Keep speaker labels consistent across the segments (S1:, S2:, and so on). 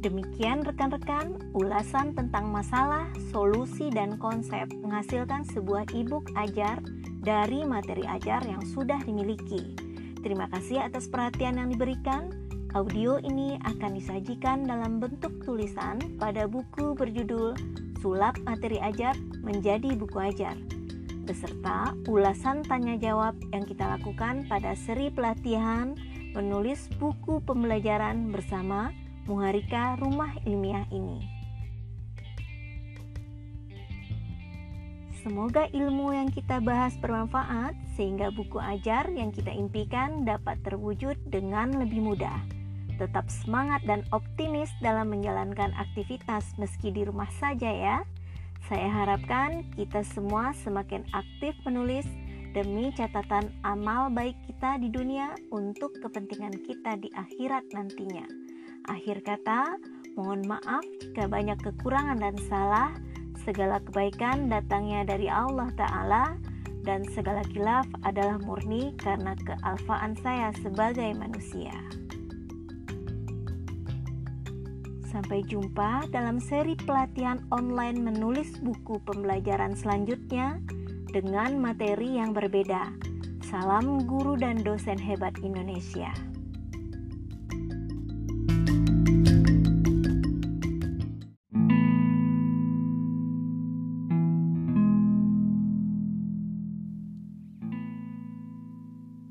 S1: Demikian rekan-rekan, ulasan tentang masalah, solusi, dan konsep menghasilkan sebuah e-book ajar dari materi ajar yang sudah dimiliki. Terima kasih atas perhatian yang diberikan. Audio ini akan disajikan dalam bentuk tulisan pada buku berjudul Sulap Materi Ajar menjadi Buku Ajar beserta ulasan tanya jawab yang kita lakukan pada seri pelatihan menulis buku pembelajaran bersama Muharika Rumah Ilmiah ini. Semoga ilmu yang kita bahas bermanfaat sehingga buku ajar yang kita impikan dapat terwujud dengan lebih mudah. Tetap semangat dan optimis dalam menjalankan aktivitas meski di rumah saja ya. Saya harapkan kita semua semakin aktif menulis demi catatan amal baik kita di dunia untuk kepentingan kita di akhirat nantinya. Akhir kata, mohon maaf jika banyak kekurangan dan salah. Segala kebaikan datangnya dari Allah Ta'ala dan segala kilaf adalah murni karena kealfaan saya sebagai manusia. Sampai jumpa dalam seri pelatihan online menulis buku pembelajaran selanjutnya dengan materi yang berbeda. Salam guru dan dosen hebat Indonesia.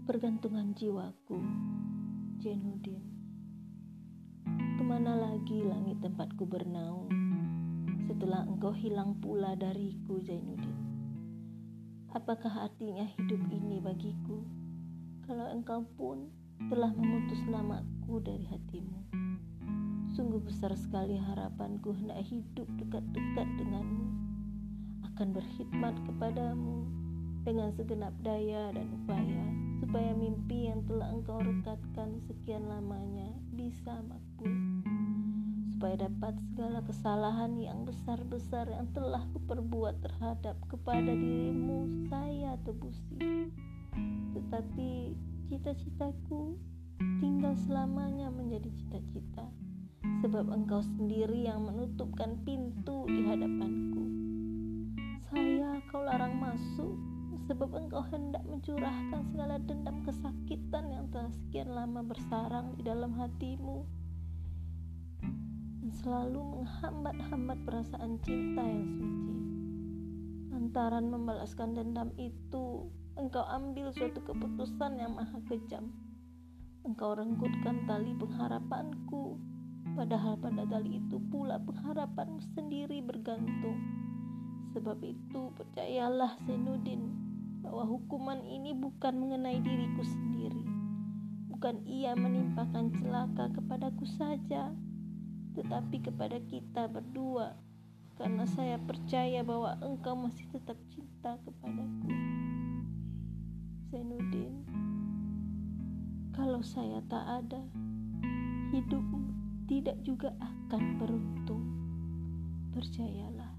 S2: Pergantungan jiwaku, Jenudin. Ke mana lagi langit tempatku bernaung setelah engkau hilang pula dariku, Zainuddin? Apakah artinya hidup ini bagiku kalau engkau pun telah memutus namaku dari hatimu? Sungguh besar sekali harapanku hendak hidup dekat-dekat denganmu, akan berkhidmat kepadamu dengan segenap daya dan upaya supaya mimpi yang telah engkau rekatkan sekian lamanya bisa makbul supaya dapat segala kesalahan yang besar-besar yang telah kuperbuat terhadap kepada dirimu saya tebusi tetapi cita-citaku tinggal selamanya menjadi cita-cita sebab engkau sendiri yang menutupkan pintu di hadapanku. Saya kau larang masuk sebab engkau hendak mencurahkan segala dendam kesakitan yang telah sekian lama bersarang di dalam hatimu selalu menghambat-hambat perasaan cinta yang suci. Lantaran membalaskan dendam itu, engkau ambil suatu keputusan yang maha kejam. Engkau renggutkan tali pengharapanku, padahal pada tali itu pula pengharapanmu sendiri bergantung. Sebab itu percayalah Senudin bahwa hukuman ini bukan mengenai diriku sendiri. Bukan ia menimpakan celaka kepadaku saja, tetapi kepada kita berdua. Karena saya percaya bahwa engkau masih tetap cinta kepadaku. Zainuddin, kalau saya tak ada, hidupmu tidak juga akan beruntung. Percayalah.